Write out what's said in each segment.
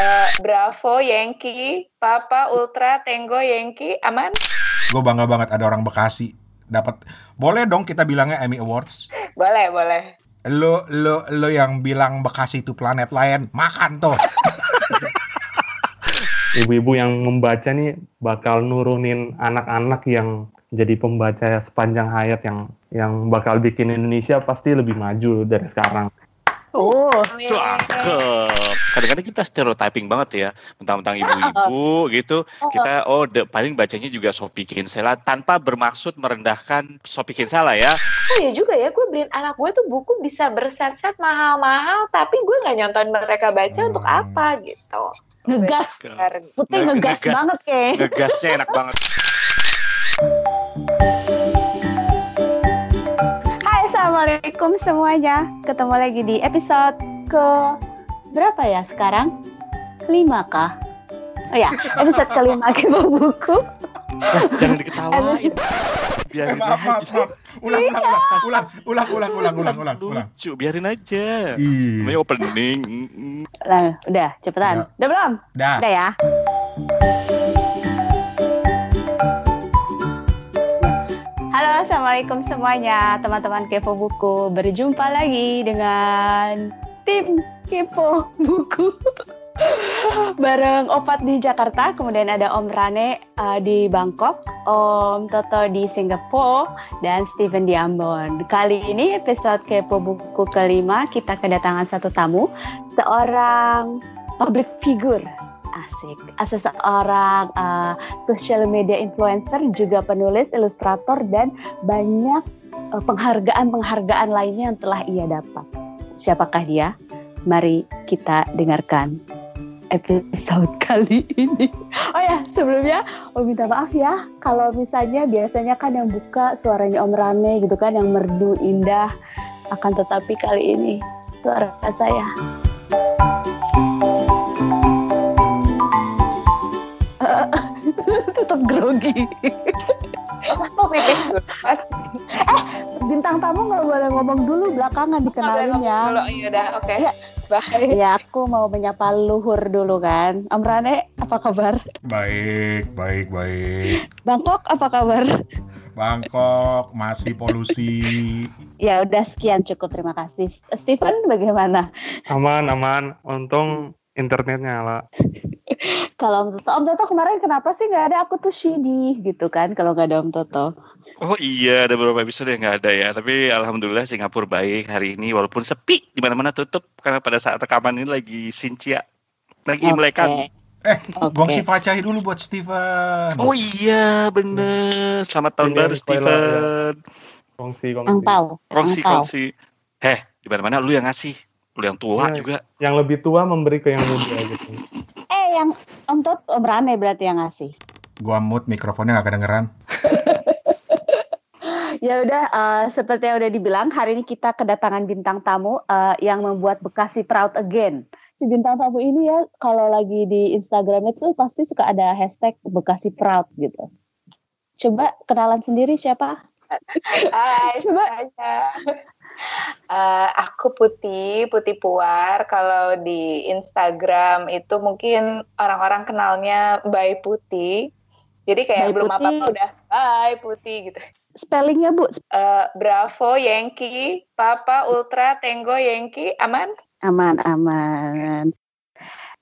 Eh, Bravo, Yankee, Papa, Ultra, Tango, Yankee, aman? Gue bangga banget ada orang Bekasi dapat boleh dong kita bilangnya Emmy Awards. Boleh, boleh. Lo lo lo yang bilang Bekasi itu planet lain, makan tuh. Ibu-ibu yang membaca nih bakal nurunin anak-anak yang jadi pembaca sepanjang hayat yang yang bakal bikin Indonesia pasti lebih maju dari sekarang. Oh, Cakep. Kadang-kadang kita stereotyping banget ya, mentang-mentang ibu-ibu gitu. Kita oh de, paling bacanya juga Sophie Kinsella tanpa bermaksud merendahkan Sophie Kinsella ya. Oh iya juga ya, gue beliin anak gue tuh buku bisa berset-set mahal-mahal, tapi gue nggak nyonton mereka baca untuk Hmm. apa gitu. ngegas. Putih Nge- ngegas, ngegas. banget kayak. Ngegasnya enak banget. Assalamualaikum semuanya. Ketemu lagi di episode ke berapa ya sekarang? Kelima kah? Oh ya, episode kelima kita Buku. Jangan diketawain. Biarin maaf, maaf, maaf. Ulang, iya. ulang, ulang, ulang, ulang, ulang, ulang, ulang, Lucu, biarin aja. Iya. Ini opening. Nah, udah, cepetan. Ya. Udah belum? Udah. Udah ya. Assalamualaikum semuanya, teman-teman Kepo Buku. Berjumpa lagi dengan tim Kepo Buku. Bareng Opat di Jakarta, kemudian ada Om Rane uh, di Bangkok, Om Toto di Singapura, dan Steven di Ambon. Kali ini episode Kepo Buku kelima, kita kedatangan satu tamu, seorang public figure. Asik. Asa seorang uh, social media influencer, juga penulis, ilustrator, dan banyak uh, penghargaan-penghargaan lainnya yang telah ia dapat. Siapakah dia? Mari kita dengarkan episode kali ini. Oh ya, sebelumnya oh minta maaf ya kalau misalnya biasanya kan yang buka suaranya Om Rane gitu kan yang merdu indah akan tetapi kali ini suara saya tetap grogi. Mas mau pipis dulu? Bintang tamu nggak boleh ngomong dulu belakangan dikenalin ya. Dulu, iya udah, oke. Iya. Bye. Ya aku mau menyapa luhur dulu kan. Om Rane apa kabar? Baik, baik, baik. Bangkok apa kabar? Bangkok masih polusi. Ya udah sekian cukup terima kasih. Steven bagaimana? Aman, aman. Untung internetnya nyala. Kalau Om Toto, Om Toto kemarin kenapa sih nggak ada? Aku tuh sedih gitu kan kalau nggak ada Om Toto. Oh iya, ada beberapa episode yang nggak ada ya. Tapi alhamdulillah Singapura baik hari ini, walaupun sepi di mana-mana tutup karena pada saat rekaman ini lagi Sincia lagi mulai kami. Eh, Oke. buang si Facahi dulu buat Steven. Oh iya, bener. Selamat tahun Ini baru ya. Steven. Kongsi, kongsi. Angpau. Kongsi Angpau. kongsi. Heh, di mana-mana lu yang ngasih, lu yang tua Iya. juga. Yang lebih tua memberi ke yang muda gitu. Yang Om Toto, Om Rane berarti yang ngasih. Gua mute mikrofonnya gak kedengeran. Ya udah, eh, seperti yang udah dibilang, hari ini kita kedatangan bintang tamu eh, yang membuat Bekasi proud again. Si bintang tamu ini ya, kalau lagi di Instagram itu pasti suka ada hashtag Bekasi proud gitu. Coba kenalan sendiri siapa? Hai, Coba. semuanya. Eh, aku Putih, Putih Puar. Kalau di Instagram itu mungkin orang-orang kenalnya By Putih. Jadi kayak By belum apa-apa udah By Putih gitu. Spellingnya Bu, Eh, Bravo, Yankee, Papa, Ultra, Tango, Yankee, aman? aman aman.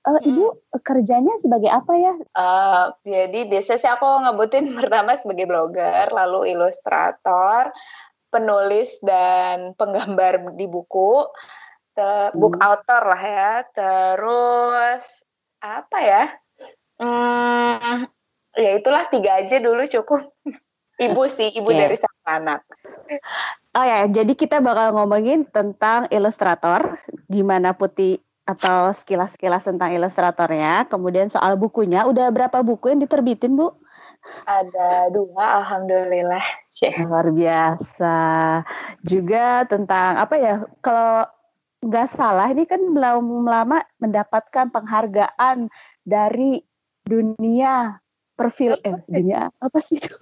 Eh, Ibu kerjanya sebagai apa ya? Eh, jadi biasa sih aku ngebutin pertama sebagai blogger, lalu ilustrator, penulis dan penggambar di buku, te- book Hmm. author lah ya. Terus apa ya? Hmm, ya itulah tiga aja dulu cukup. Ibu sih, ibu Oke. dari satu anak. Oh ya, jadi kita bakal ngomongin tentang ilustrator, gimana Putih atau sekilas-sekilas tentang ilustratornya, kemudian soal bukunya, udah berapa buku yang diterbitin Bu? Ada dua, alhamdulillah. Cih. Luar biasa. Juga tentang apa ya? Kalau nggak salah ini kan belum lama mendapatkan penghargaan dari dunia perfil eh dunia apa sih itu?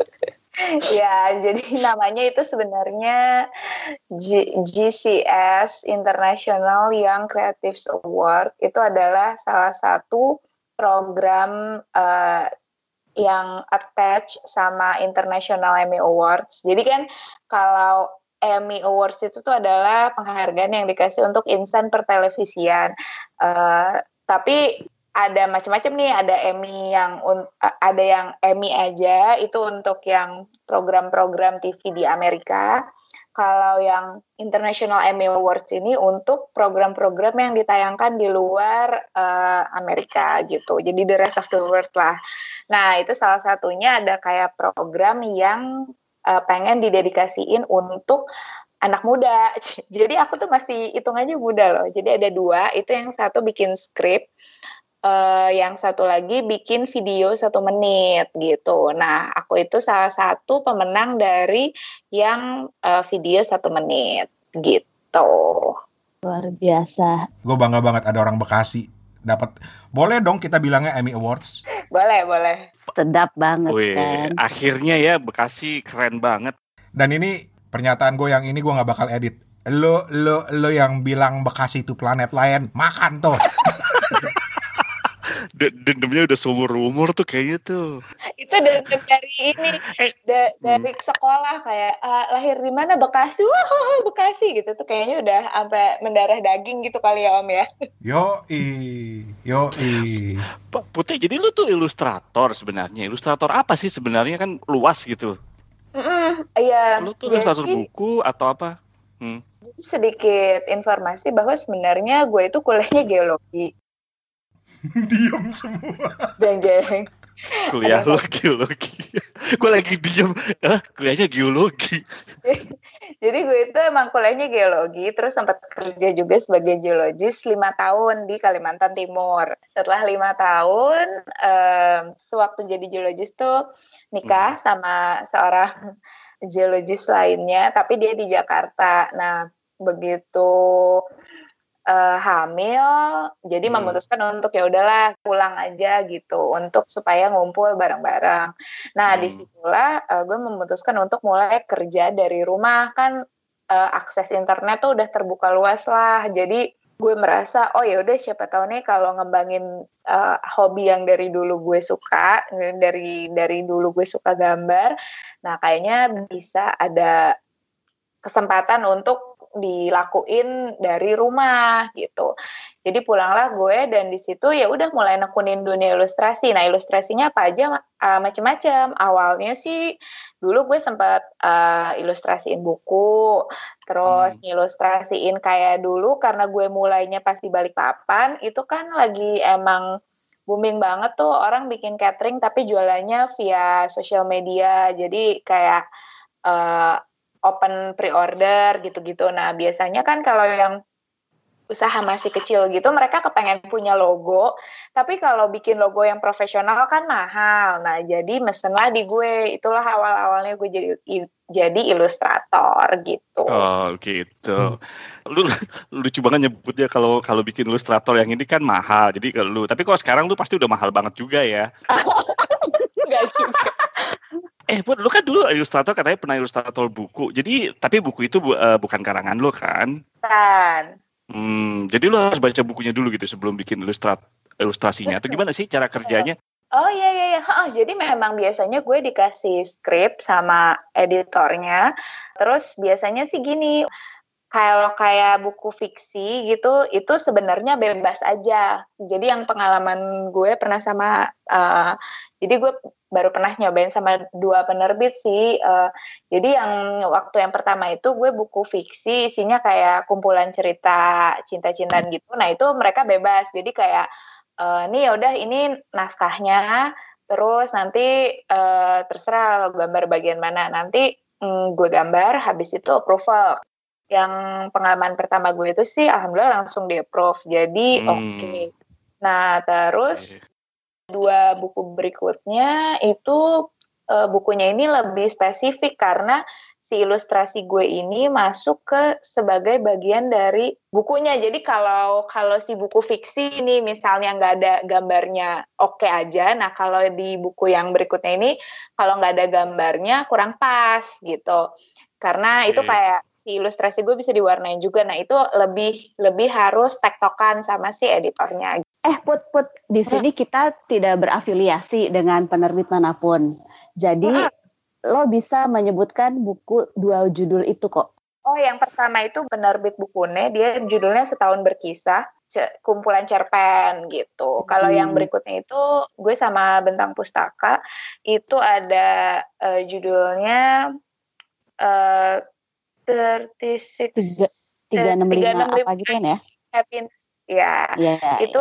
ya, jadi namanya itu sebenarnya G GCS International Young Creatives Award. Itu adalah salah satu program uh, yang attach sama International Emmy Awards. Jadi kan kalau Emmy Awards itu tuh adalah penghargaan yang dikasih untuk insan pertelevisian. Uh, tapi ada macam-macam nih, ada Emmy yang ada yang Emmy aja itu untuk yang program-program TV di Amerika. Kalau yang International Emmy Awards ini untuk program-program yang ditayangkan di luar uh, Amerika gitu. Jadi the rest of the world lah. Nah, itu salah satunya ada kayak program yang uh, pengen didedikasiin untuk anak muda. Jadi aku tuh masih hitungannya muda loh. Jadi ada dua, itu yang satu bikin skrip, uh, yang satu lagi bikin video satu menit gitu. Nah, aku itu salah satu pemenang dari yang uh, video satu menit gitu. Luar biasa. Gue bangga banget ada orang Bekasi. Dapat boleh dong kita bilangnya Emmy Awards? Boleh boleh. Sedap banget Wih, kan? akhirnya ya Bekasi keren banget. Dan ini pernyataan gue yang ini gue nggak bakal edit. Lo lo lo yang bilang Bekasi itu planet lain makan tuh dendamnya udah seumur umur tuh kayaknya tuh itu dendam dari ini eh, da, dari hmm. sekolah kayak uh, lahir di mana Bekasi wah Bekasi gitu tuh kayaknya udah sampai mendarah daging gitu kali ya Om ya yo i yo i Putih jadi lu tuh ilustrator sebenarnya ilustrator apa sih sebenarnya kan luas gitu Iya. Lu tuh ilustrator buku atau apa? Hmm. Sedikit informasi bahwa sebenarnya gue itu kuliahnya geologi. diem semua. Jeng jeng kuliah lo geologi. Gue lagi diem. Ah, kuliahnya geologi? Jadi gue itu emang kuliahnya geologi terus sempat kerja juga sebagai geologis lima tahun di Kalimantan Timur. Setelah lima tahun um, sewaktu jadi geologis tuh nikah hmm. sama seorang geologis lainnya tapi dia di Jakarta. Nah begitu uh, hamil jadi hmm. memutuskan untuk ya udahlah pulang aja gitu untuk supaya ngumpul bareng-bareng nah hmm. di situlah uh, gue memutuskan untuk mulai kerja dari rumah kan uh, akses internet tuh udah terbuka luas lah jadi gue merasa oh ya udah siapa tahu nih kalau ngembangin uh, hobi yang dari dulu gue suka dari dari dulu gue suka gambar nah kayaknya bisa ada kesempatan untuk dilakuin dari rumah gitu. Jadi pulanglah gue dan di situ ya udah mulai nekunin dunia ilustrasi. Nah ilustrasinya apa aja uh, macam-macam. Awalnya sih dulu gue sempat uh, ilustrasiin buku, terus hmm. ilustrasiin kayak dulu karena gue mulainya pas di balik papan itu kan lagi emang booming banget tuh orang bikin catering tapi jualannya via sosial media. Jadi kayak uh, open pre-order gitu-gitu. Nah, biasanya kan kalau yang usaha masih kecil gitu, mereka kepengen punya logo, tapi kalau bikin logo yang profesional kan mahal. Nah, jadi mesenlah di gue. Itulah awal-awalnya gue jadi jadi ilustrator gitu. Oh, gitu. Lu lucu banget nyebutnya kalau kalau bikin ilustrator yang ini kan mahal. Jadi kalau lu, tapi kalau sekarang lu pasti udah mahal banget juga ya. Enggak juga. Eh, buat lu kan dulu ilustrator katanya pernah ilustrator buku. Jadi tapi buku itu bu, uh, bukan karangan lu kan? Kan. Hmm, jadi lu harus baca bukunya dulu gitu sebelum bikin ilustrat ilustrasinya. Atau gimana sih cara kerjanya? Oh iya iya iya. Oh, jadi memang biasanya gue dikasih skrip sama editornya. Terus biasanya sih gini, kalau kayak buku fiksi gitu itu sebenarnya bebas aja. Jadi yang pengalaman gue pernah sama uh, jadi gue baru pernah nyobain sama dua penerbit sih. Uh, jadi yang waktu yang pertama itu gue buku fiksi, isinya kayak kumpulan cerita cinta-cintaan gitu. Nah itu mereka bebas. Jadi kayak uh, nih yaudah ini naskahnya, terus nanti uh, terserah gambar bagian mana. Nanti um, gue gambar, habis itu approval. Yang pengalaman pertama gue itu sih alhamdulillah langsung di approve. Jadi hmm. oke. Okay. Nah terus dua buku berikutnya itu uh, bukunya ini lebih spesifik karena si ilustrasi gue ini masuk ke sebagai bagian dari bukunya. Jadi kalau kalau si buku fiksi ini misalnya nggak ada gambarnya oke okay aja. Nah kalau di buku yang berikutnya ini kalau nggak ada gambarnya kurang pas gitu. Karena itu kayak si ilustrasi gue bisa diwarnain juga. Nah itu lebih lebih harus tektokan sama si editornya. Eh put put di sini kita tidak berafiliasi dengan penerbit mana pun. Jadi lo bisa menyebutkan buku dua judul itu kok. Oh, yang pertama itu penerbit bukunya, dia judulnya setahun berkisah, kumpulan cerpen gitu. Hmm. Kalau yang berikutnya itu gue sama Bentang Pustaka itu ada uh, judulnya uh, 36 tiga enam lima apa gitu kan ya? Happiness ya yeah, itu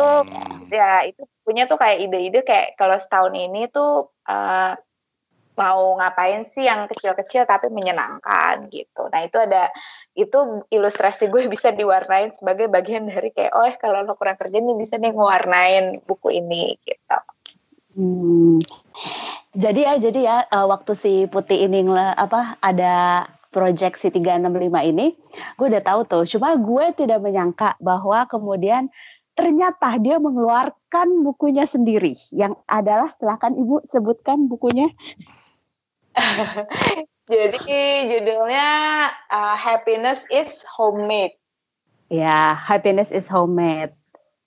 yeah. ya itu punya tuh kayak ide-ide kayak kalau setahun ini tuh uh, mau ngapain sih yang kecil-kecil tapi menyenangkan gitu. Nah itu ada itu ilustrasi gue bisa diwarnain sebagai bagian dari kayak oh eh kalau lo kurang kerja nih bisa nih ngewarnain buku ini gitu. Hmm. Jadi ya jadi ya uh, waktu si Putih ini apa ada project si 365 ini, gue udah tahu tuh. Cuma gue tidak menyangka bahwa kemudian ternyata dia mengeluarkan bukunya sendiri yang adalah silahkan ibu sebutkan bukunya Jadi judulnya uh, Happiness is Homemade. Ya, Happiness is Homemade.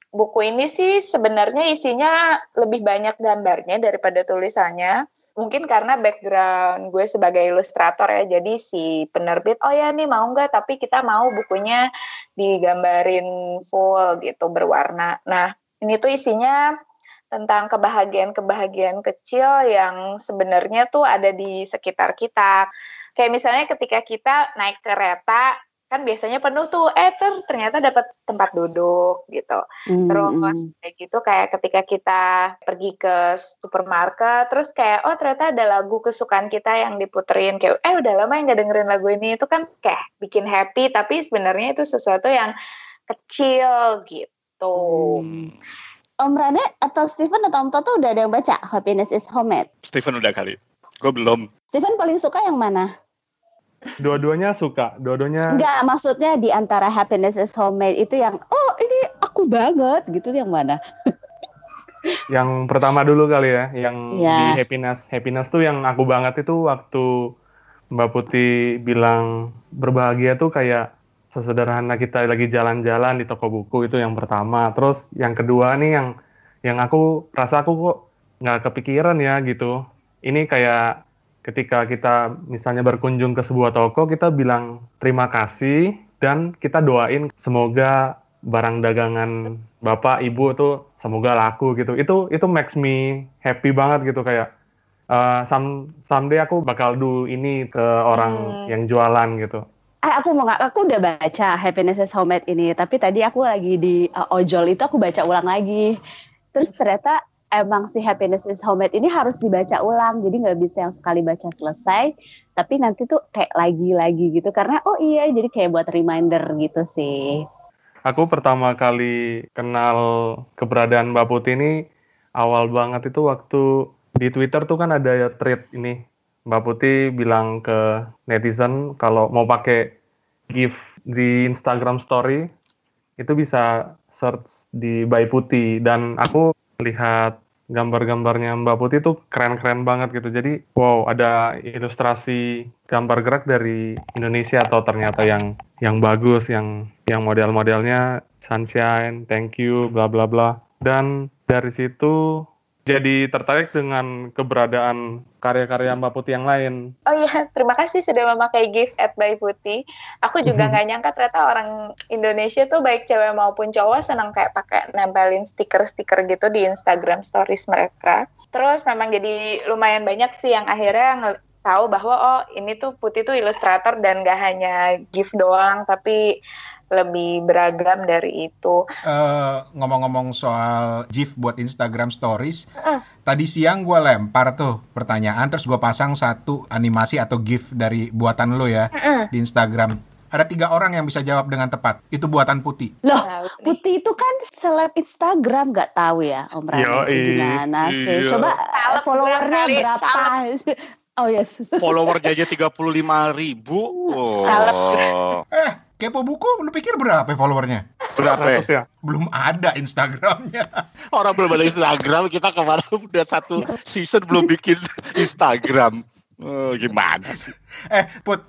Buku ini sih sebenarnya isinya lebih banyak gambarnya daripada tulisannya. Mungkin karena background gue sebagai ilustrator ya. Jadi si penerbit, oh ya nih mau nggak? Tapi kita mau bukunya digambarin full gitu berwarna. Nah ini tuh isinya tentang kebahagiaan-kebahagiaan kecil yang sebenarnya tuh ada di sekitar kita. Kayak misalnya ketika kita naik kereta, kan biasanya penuh tuh, eh ter, ternyata dapat tempat duduk gitu. Hmm. Terus kayak gitu kayak ketika kita pergi ke supermarket, terus kayak oh ternyata ada lagu kesukaan kita yang diputerin kayak eh udah lama yang gak dengerin lagu ini itu kan kayak bikin happy, tapi sebenarnya itu sesuatu yang kecil gitu. Hmm. Om Rane atau Steven atau Om Toto udah ada yang baca Happiness is Homemade? Steven udah kali. Gue belum. Steven paling suka yang mana? Dua-duanya suka, dua-duanya. Enggak, maksudnya di antara Happiness is Homemade itu yang oh ini aku banget gitu yang mana? yang pertama dulu kali ya, yang yeah. di Happiness. Happiness tuh yang aku banget itu waktu Mbak Putih bilang berbahagia tuh kayak sesederhana kita lagi jalan-jalan di toko buku itu yang pertama. Terus yang kedua nih yang yang aku rasa aku kok nggak kepikiran ya gitu. Ini kayak ketika kita misalnya berkunjung ke sebuah toko kita bilang terima kasih dan kita doain semoga barang dagangan bapak ibu tuh semoga laku gitu. Itu itu makes me happy banget gitu kayak uh, some someday aku bakal do ini ke orang hmm. yang jualan gitu eh aku mau nggak aku udah baca Happiness is Homemade ini tapi tadi aku lagi di uh, ojol itu aku baca ulang lagi terus ternyata emang si Happiness is Homemade ini harus dibaca ulang jadi nggak bisa yang sekali baca selesai. Tapi nanti tuh kayak lagi-lagi gitu karena oh iya jadi kayak buat reminder gitu sih. Aku pertama kali kenal keberadaan Mbak Putih ini awal banget itu waktu di Twitter tuh kan ada thread ini. Mbak Putih bilang ke netizen kalau mau pakai gift di Instagram Story itu bisa search di Mbak Putih. Dan aku lihat gambar-gambarnya Mbak Putih itu keren-keren banget gitu. Jadi wow ada ilustrasi gambar gerak dari Indonesia atau ternyata yang yang bagus, yang yang model-modelnya sunshine, thank you, bla bla bla. Dan dari situ jadi tertarik dengan keberadaan karya-karya Mbak Putih yang lain. Oh iya, terima kasih sudah memakai gift at Mbak Putih. Aku juga mhm. nggak nyangka ternyata orang Indonesia tuh baik cewek maupun cowok senang kayak pakai nempelin stiker-stiker gitu di Instagram stories mereka. Terus memang jadi lumayan banyak sih yang akhirnya tahu bahwa oh ini tuh Putih tuh ilustrator dan gak hanya gift doang tapi lebih beragam dari itu. Uh, ngomong-ngomong soal GIF buat Instagram Stories, uh. tadi siang gue lempar tuh pertanyaan, terus gue pasang satu animasi atau GIF dari buatan lo ya uh. di Instagram. Ada tiga orang yang bisa jawab dengan tepat. Itu buatan Putih. Loh, nah, Putih itu kan seleb Instagram, nggak tahu ya Om Rani gimana sih? Iya. Coba followernya berapa? Oh yes. Follower aja 35 ribu. Salah. Oh. Eh, kepo buku lu pikir berapa followernya? Berapa ya? 100 ya? Belum ada Instagramnya. Orang belum ada Instagram, kita kemarin udah satu season belum bikin Instagram. Oh, gimana sih? Eh, Put,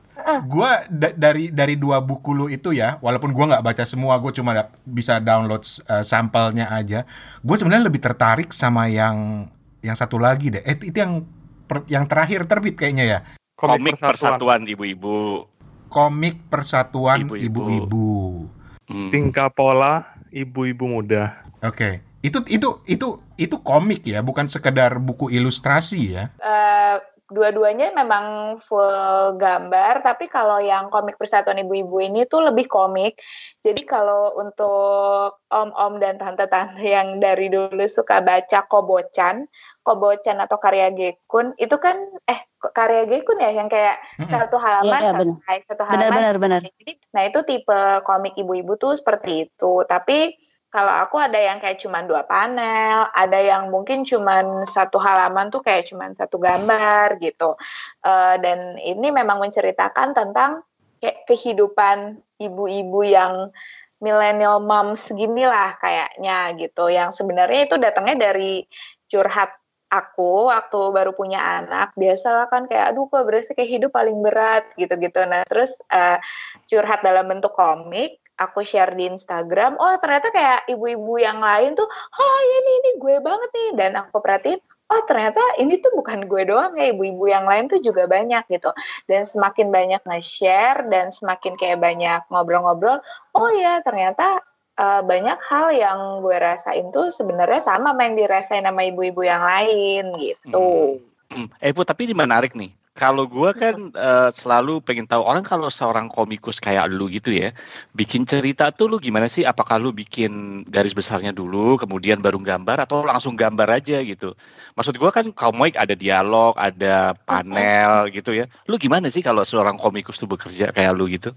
gua da- dari dari dua buku lu itu ya, walaupun gua nggak baca semua, gue cuma da- bisa download uh, sampelnya aja. Gue sebenarnya lebih tertarik sama yang yang satu lagi deh. Eh, itu yang per- yang terakhir terbit kayaknya ya. Komik Persatuan Ibu-Ibu. Komik Persatuan Ibu-ibu. Hmm. Tingkah pola ibu-ibu muda. Oke. Itu itu itu itu komik ya, bukan sekedar buku ilustrasi ya. Eh, dua-duanya memang full gambar, tapi kalau yang komik Persatuan Ibu-Ibu ini tuh lebih komik. Jadi kalau untuk om-om dan tante-tante yang dari dulu suka baca Kobocan, Kobocan atau karya Gekun, itu kan eh karya Gekun ya yang kayak Mm-mm. satu halaman Iya, iya, benar. selesai, satu Benar halaman benar benar. Jadi, nah itu tipe komik ibu-ibu tuh seperti itu. Tapi kalau aku ada yang kayak cuman dua panel, ada yang mungkin cuman satu halaman tuh kayak cuman satu gambar gitu. Eh, dan ini memang menceritakan tentang kayak kehidupan ibu-ibu yang millennial moms gini lah kayaknya gitu. Yang sebenarnya itu datangnya dari curhat aku waktu baru punya anak biasalah kan kayak aduh kok berasa kayak hidup paling berat gitu-gitu nah terus eh, curhat dalam bentuk komik aku share di Instagram oh ternyata kayak ibu-ibu yang lain tuh oh ini ini gue banget nih dan aku perhatiin oh ternyata ini tuh bukan gue doang ya ibu-ibu yang lain tuh juga banyak gitu dan semakin banyak nge-share dan semakin kayak banyak ngobrol-ngobrol oh ya ternyata uh, banyak hal yang gue rasain tuh sebenarnya sama yang dirasain sama ibu-ibu yang lain gitu. Hmm. Eh Bu, tapi ini menarik nih. Kalau gue kan eh, selalu pengen tahu orang kalau seorang komikus kayak lu gitu ya, bikin cerita tuh lu gimana sih? Apakah lu bikin garis besarnya dulu, kemudian baru gambar, atau langsung gambar aja gitu? Maksud gue kan komik ada dialog, ada panel gitu ya. Lu gimana sih kalau seorang komikus tuh bekerja kayak lu gitu?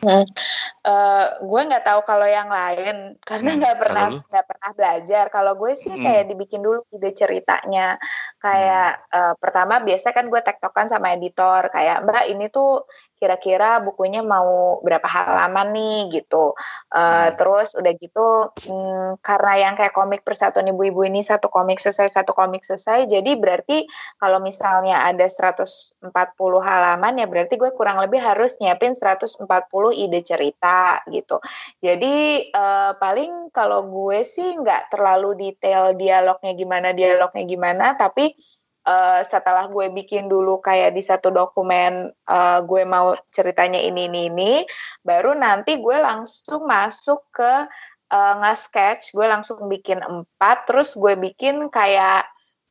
Hmm. Eh, gue nggak tahu kalau yang lain karena Hmm, nggak pernah kalau lu? nggak pernah belajar. Kalau gue sih Hmm. kayak dibikin dulu ide ceritanya. Kayak eh, pertama biasa kan gue tektokan sama editor kayak Mbak ini tuh kira-kira bukunya mau berapa halaman nih gitu. Eh, Hmm. Terus udah gitu hmm, karena yang kayak komik Persatuan Ibu-Ibu ini satu komik selesai satu komik selesai. Jadi berarti kalau misalnya ada 140 halaman ya berarti gue kurang lebih harus nyiapin 140 ide cerita gitu. Jadi eh, paling kalau gue sih nggak terlalu detail dialognya gimana dialognya gimana, tapi eh, setelah gue bikin dulu kayak di satu dokumen eh, gue mau ceritanya ini ini ini, baru nanti gue langsung masuk ke eh, nge-sketch, gue langsung bikin empat, terus gue bikin kayak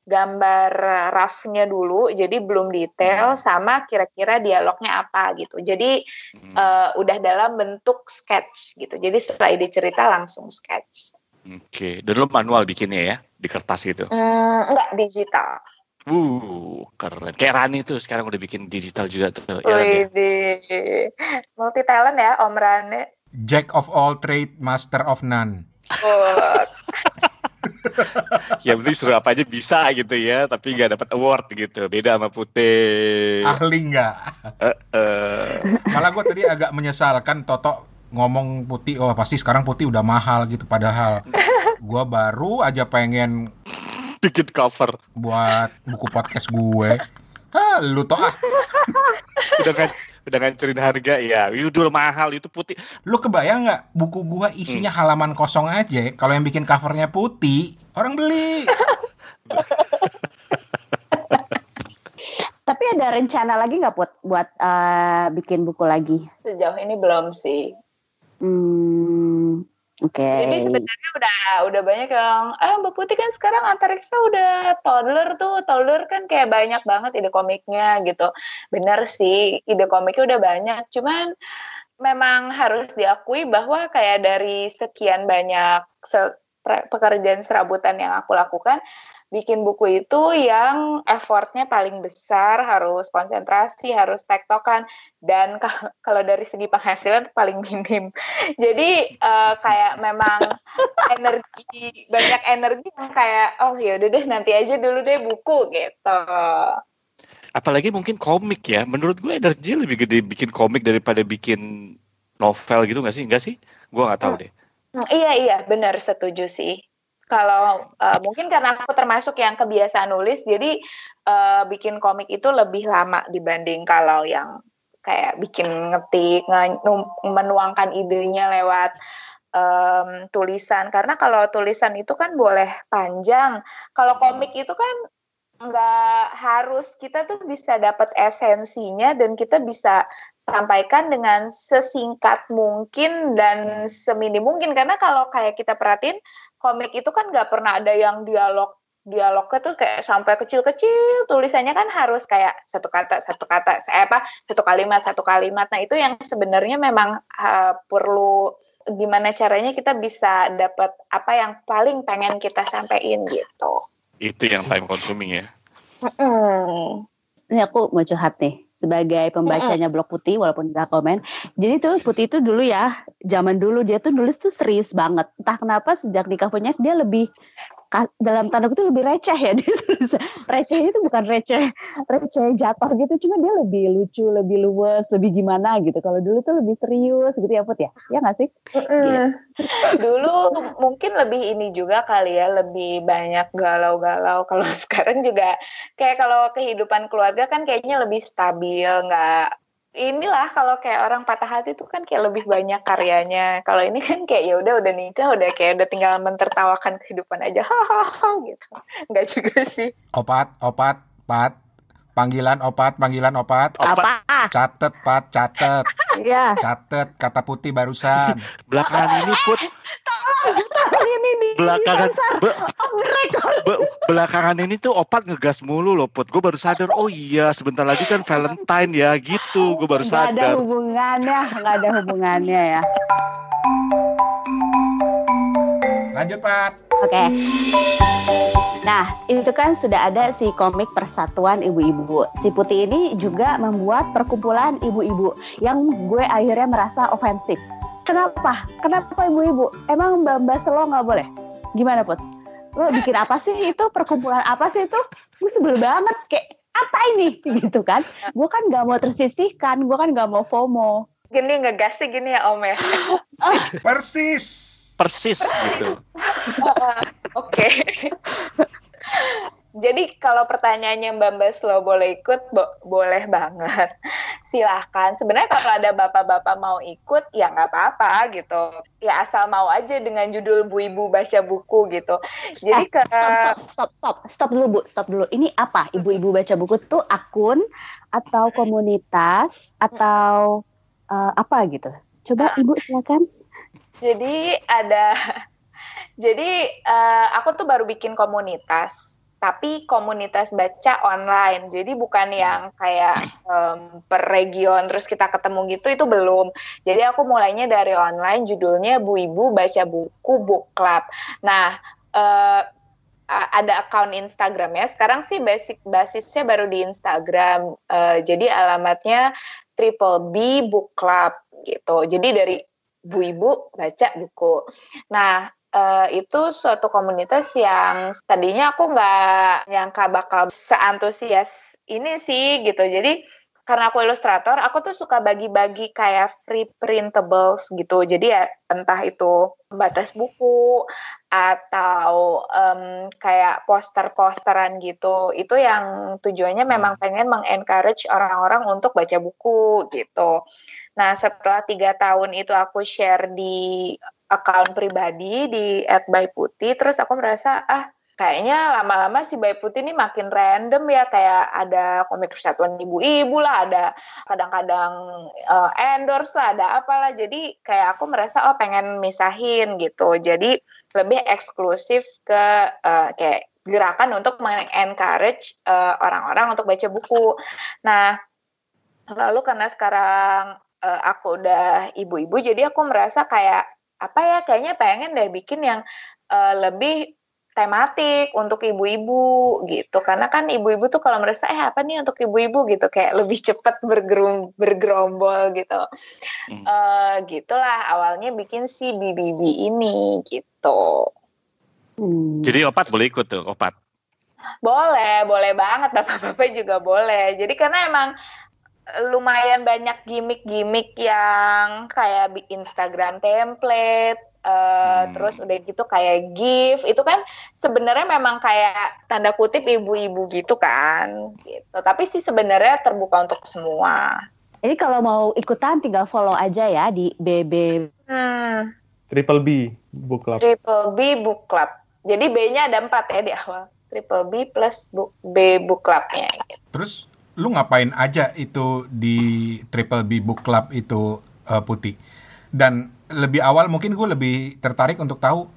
gambar roughnya dulu, jadi belum detail sama kira-kira dialognya apa gitu. Jadi Hmm. eh, udah dalam bentuk sketch gitu. Jadi setelah ide cerita langsung sketch. Oke, dan lu manual bikinnya ya di kertas gitu. Hmm, enggak digital. Uh, keren. Kayak Rani tuh sekarang udah bikin digital juga tuh. Ya, ya? Wih, multi talent ya Om Rane. Jack of all trade, master of none. Oh, ya penting suruh apa aja bisa gitu ya tapi nggak dapat award gitu beda sama Putih Ahli nggak? Eh, eh. Malah gue tadi agak menyesalkan Toto ngomong putih, oh pasti sekarang putih udah mahal gitu. Padahal gue baru aja pengen bikin cover buat buku podcast gue. Hah, lu toh ah. udah kan udah ngancurin harga ya Yudul mahal itu putih Lu kebayang nggak buku gua isinya halaman kosong aja? Kalau yang bikin covernya putih, orang beli. Tapi ada rencana lagi nggak buat buat eh, bikin buku lagi? sejauh ini belum sih. Hmm, oke. Jadi sebenarnya udah udah banyak yang ah Mbak Putih kan sekarang antariksa udah toddler tuh. Toddler kan kayak banyak banget ide komiknya gitu. Bener sih, ide komiknya udah banyak. Cuman memang harus diakui bahwa kayak dari sekian banyak se- pekerjaan serabutan yang aku lakukan, bikin buku itu yang effortnya paling besar, harus konsentrasi, harus tektokan, dan kal- kalau dari segi penghasilan paling minim. Jadi eh, kayak memang energi banyak energi yang kayak oh ya udah deh nanti aja dulu deh buku gitu. apalagi mungkin komik ya. Menurut gue energi lebih gede bikin komik daripada bikin novel gitu nggak sih? Enggak sih? Gue nggak tahu deh. Hmm, iya iya benar setuju sih. Kalau uh, mungkin karena aku termasuk yang kebiasaan nulis, jadi uh, bikin komik itu lebih lama dibanding kalau yang kayak bikin ngetik, menuangkan idenya lewat um, tulisan. Karena kalau tulisan itu kan boleh panjang, kalau komik itu kan nggak harus kita tuh bisa dapat esensinya dan kita bisa sampaikan dengan sesingkat mungkin dan seminim mungkin. Karena kalau kayak kita perhatiin komik itu kan nggak pernah ada yang dialog dialognya tuh kayak sampai kecil-kecil. Tulisannya kan harus kayak satu kata satu kata saya apa satu kalimat satu kalimat. Nah itu yang sebenarnya memang uh, perlu gimana caranya kita bisa dapat apa yang paling pengen kita sampaikan gitu. Itu yang time consuming ya. Mm. ini aku mau curhat nih sebagai pembacanya blog putih walaupun tidak komen. Jadi tuh putih itu dulu ya, zaman dulu dia tuh nulis tuh serius banget. Entah kenapa sejak nikah punya dia lebih dalam tanda kutip lebih receh ya dia receh itu bukan receh receh jatuh gitu cuma dia lebih lucu lebih luwes lebih gimana gitu. Kalau dulu tuh lebih serius gitu ya Put ya? Ya nggak sih? Mm gitu. dulu mungkin lebih ini juga kali ya lebih banyak galau-galau. Kalau sekarang juga kayak kalau kehidupan keluarga kan kayaknya lebih stabil nggak inilah kalau kayak orang patah hati itu kan kayak lebih banyak karyanya. Kalau ini kan kayak ya udah udah nikah udah kayak udah tinggal mentertawakan kehidupan aja. Hahaha gitu. Enggak juga sih. Opat, opat, pat. Panggilan opat, panggilan opat. Apa? Catet, pat, catet. Iya. Catet kata putih barusan. Belakangan ini put ini nih. belakangan be, be, belakangan ini tuh opat ngegas mulu loh put gue baru sadar oh iya sebentar lagi kan Valentine ya gitu gue baru Nggak ada sadar hubungannya, nggak ada hubungannya ya. Lanjut, Pat. Oke. Nah, itu kan sudah ada si komik Persatuan Ibu-Ibu. Si Putih ini juga membuat perkumpulan ibu-ibu yang gue akhirnya merasa ofensif. Kenapa? Kenapa ibu-ibu? Emang mbak-mbak selo nggak boleh? Gimana, Put? Lo bikin apa sih itu? Perkumpulan apa sih itu? Gue sebel banget. Kayak, apa ini? Gitu kan. Gue kan nggak mau tersisihkan. Gue kan nggak mau FOMO. Gini ngegasnya gini ya Om ya. Persis. Persis gitu Oke. Jadi kalau pertanyaannya Mbak Mbak Slow boleh ikut, bo- boleh banget. Silahkan. Sebenarnya kalau ada bapak-bapak mau ikut, ya nggak apa-apa gitu. Ya asal mau aja dengan judul Bu Ibu baca buku gitu. Jadi Eh, ke stop, stop, stop, stop, stop dulu bu, stop dulu. Ini apa? Ibu-ibu baca buku itu akun atau komunitas atau eh, apa gitu? Coba ibu silakan. Jadi ada jadi eh, aku tuh baru bikin komunitas tapi komunitas baca online. Jadi bukan yang kayak em, per region terus kita ketemu gitu itu belum. Jadi aku mulainya dari online judulnya Bu Ibu baca buku book club. Nah a- ada akun Instagram ya sekarang sih basic basisnya baru di Instagram. Eh, jadi alamatnya triple B book club gitu. Jadi dari Bu Ibu baca buku. Nah, eh, itu suatu komunitas yang tadinya aku nggak nyangka bakal seantusias ini sih gitu. Jadi karena aku ilustrator, aku tuh suka bagi-bagi kayak free printables gitu. Jadi ya entah itu batas buku atau em, kayak poster-posteran gitu. Itu yang tujuannya memang pengen mengencourage orang-orang untuk baca buku gitu. Nah, setelah tiga tahun itu aku share di account pribadi di @byputih, terus aku merasa ah kayaknya lama-lama si Bayi Putih ini makin random ya kayak ada komik persatuan ibu-ibu lah, ada kadang-kadang eh, endorse lah, ada apalah. Jadi kayak aku merasa oh pengen misahin gitu. Jadi lebih eksklusif ke eh, kayak gerakan untuk mengencourage eh, orang-orang untuk baca buku. Nah, lalu karena sekarang eh, aku udah ibu-ibu, jadi aku merasa kayak apa ya kayaknya pengen deh bikin yang eh, lebih tematik untuk ibu-ibu gitu karena kan ibu-ibu tuh kalau merasa eh apa nih untuk ibu-ibu gitu kayak lebih cepat bergerum bergerombol gitu Hmm. Eh, gitulah awalnya bikin si BBB ini gitu Hmm. jadi opat boleh ikut tuh opat Boleh, boleh banget bapak-bapak juga boleh. Jadi karena emang lumayan banyak gimmick-gimmick yang kayak Instagram template, uh, hmm. terus udah gitu kayak gift itu kan sebenarnya memang kayak tanda kutip ibu-ibu gitu kan, gitu. Tapi sih sebenarnya terbuka untuk semua. Ini kalau mau ikutan tinggal follow aja ya di BB. Hmm. Triple B Book Club. Triple B Book Club. Jadi B-nya ada empat ya di awal. Triple B plus book, B Book Club-nya. Terus lu ngapain aja itu di Triple B Book Club itu uh, putih? Dan lebih awal mungkin gue lebih tertarik untuk tahu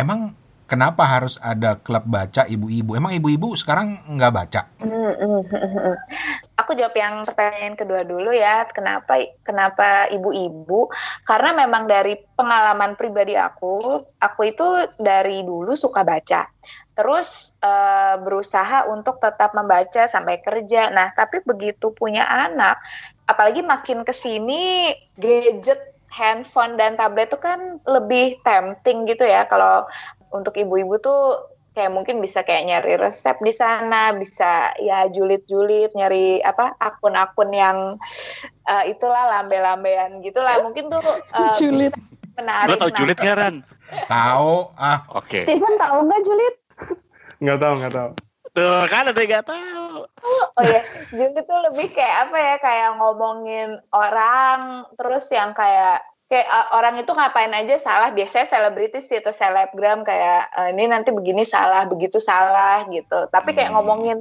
emang kenapa harus ada klub baca ibu-ibu? Emang ibu-ibu sekarang nggak baca? Aku jawab yang pertanyaan kedua dulu ya. Kenapa kenapa ibu-ibu? Karena memang dari pengalaman pribadi aku, aku itu dari dulu suka baca terus uh, berusaha untuk tetap membaca sampai kerja. Nah, tapi begitu punya anak, apalagi makin ke sini gadget, handphone dan tablet itu kan lebih tempting gitu ya kalau untuk ibu-ibu tuh kayak mungkin bisa kayak nyari resep di sana, bisa ya julid-julid nyari apa akun-akun yang uh, itulah lambe-lambean gitulah. Mungkin tuh uh, julid. Menarik. Lo tau julid nggak Ran? Tahu ah. Oke. Okay. Steven tahu nggak julid? Nggak tahu, nggak tahu. Tuh kan ada yang nggak tahu. Oh, ya, Jung itu lebih kayak apa ya, kayak ngomongin orang, terus yang kayak kayak uh, orang itu ngapain aja salah. Biasanya selebritis sih atau selebgram kayak uh, ini nanti begini salah begitu salah gitu. Tapi kayak hmm. ngomongin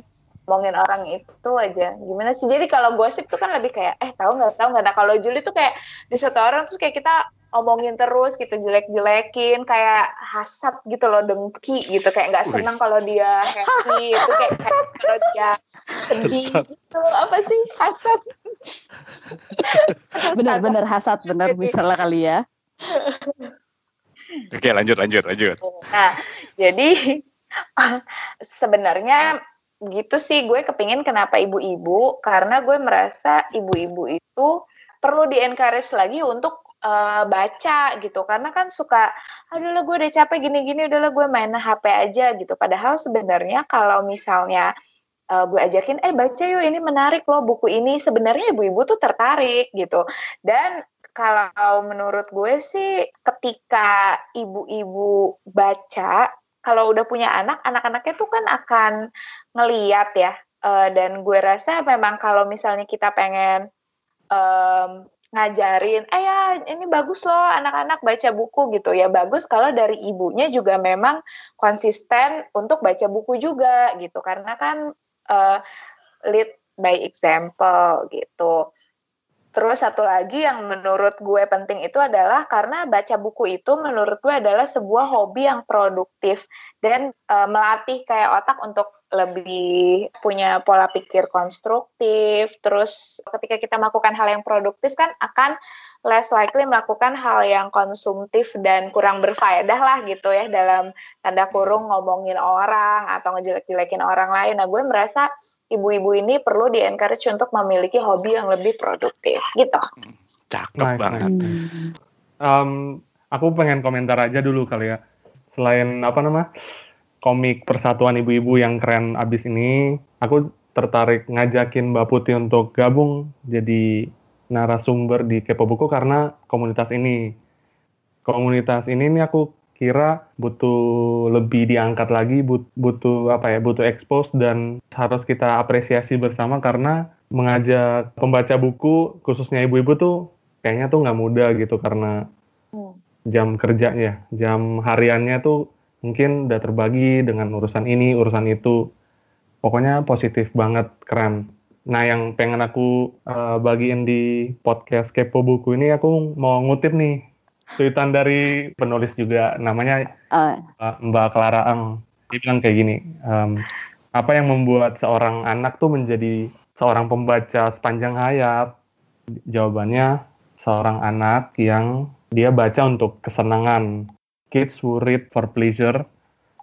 ngomongin orang itu aja. Gimana sih? Jadi kalau gosip tuh kan lebih kayak eh tahu nggak tahu nggak? Nah kalau Juli tuh kayak di satu orang tuh kayak kita omongin terus gitu jelek-jelekin kayak hasad gitu loh dengki gitu. Kayak nggak senang kalau dia happy itu kayak, kayak kalau dia sedih gitu. Apa sih? Hasad. Benar-benar hasad benar misalnya kali ya. Oke lanjut lanjut lanjut. Nah jadi sebenarnya gitu sih gue kepingin kenapa ibu-ibu karena gue merasa ibu-ibu itu perlu di encourage lagi untuk uh, baca gitu. Karena kan suka aduh lah gue udah capek gini-gini udahlah gue main HP aja gitu. Padahal sebenarnya kalau misalnya uh, gue ajakin eh baca yuk ini menarik loh buku ini sebenarnya ibu-ibu tuh tertarik gitu. Dan kalau menurut gue sih ketika ibu-ibu baca kalau udah punya anak anak-anaknya tuh kan akan ngeliat ya. Uh, dan gue rasa memang kalau misalnya kita pengen um, ngajarin, eh ya ini bagus loh anak-anak baca buku gitu ya bagus kalau dari ibunya juga memang konsisten untuk baca buku juga gitu karena kan uh, lead by example gitu. Terus satu lagi yang menurut gue penting itu adalah karena baca buku itu menurut gue adalah sebuah hobi yang produktif dan e, melatih kayak otak untuk lebih punya pola pikir konstruktif. Terus ketika kita melakukan hal yang produktif kan akan less likely melakukan hal yang konsumtif dan kurang berfaedah lah gitu ya dalam tanda kurung ngomongin orang atau ngejelek-jelekin orang lain. Nah gue merasa ibu-ibu ini perlu di encourage untuk memiliki hobi yang lebih produktif gitu. Cakep nice, banget. Um, aku pengen komentar aja dulu kali ya. Selain apa nama komik Persatuan Ibu-ibu yang keren abis ini, aku tertarik ngajakin Mbak Putih untuk gabung jadi narasumber di Kepo Buku karena komunitas ini. Komunitas ini nih aku kira butuh lebih diangkat lagi, butuh apa ya, butuh expose dan harus kita apresiasi bersama karena mengajak pembaca buku khususnya ibu-ibu tuh kayaknya tuh nggak mudah gitu karena hmm. jam kerjanya, jam hariannya tuh mungkin udah terbagi dengan urusan ini, urusan itu. Pokoknya positif banget, keren. Nah, yang pengen aku uh, bagiin di podcast Kepo Buku ini, aku mau ngutip nih tweetan dari penulis juga, namanya uh. Mbak Clara Ang. Dia bilang kayak gini, um, apa yang membuat seorang anak tuh menjadi seorang pembaca sepanjang hayat? Jawabannya, seorang anak yang dia baca untuk kesenangan. Kids who read for pleasure,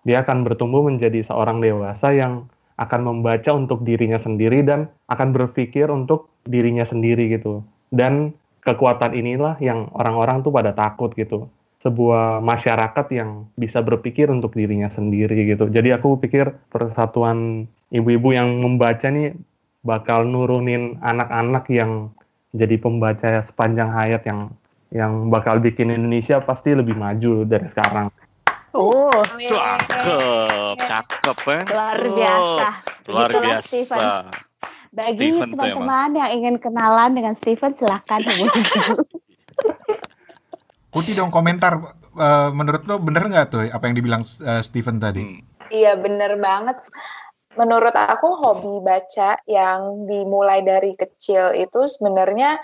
dia akan bertumbuh menjadi seorang dewasa yang akan membaca untuk dirinya sendiri dan akan berpikir untuk dirinya sendiri gitu. Dan kekuatan inilah yang orang-orang tuh pada takut gitu. sebuah masyarakat yang bisa berpikir untuk dirinya sendiri gitu. Jadi aku pikir persatuan ibu-ibu yang membaca nih bakal nurunin anak-anak yang jadi pembaca sepanjang hayat yang yang bakal bikin Indonesia pasti lebih maju dari sekarang. Oh, Cakep, cakep ya. luar biasa. Luar Begitulah, biasa. Steven. Bagi teman-teman yang ingin kenalan dengan Steven, silahkan hubungi dulu. Putih dong komentar eh, menurut lo bener nggak tuh apa yang dibilang eh, Steven tadi? Hmm. Iya bener banget. Menurut aku hobi baca yang dimulai dari kecil itu sebenarnya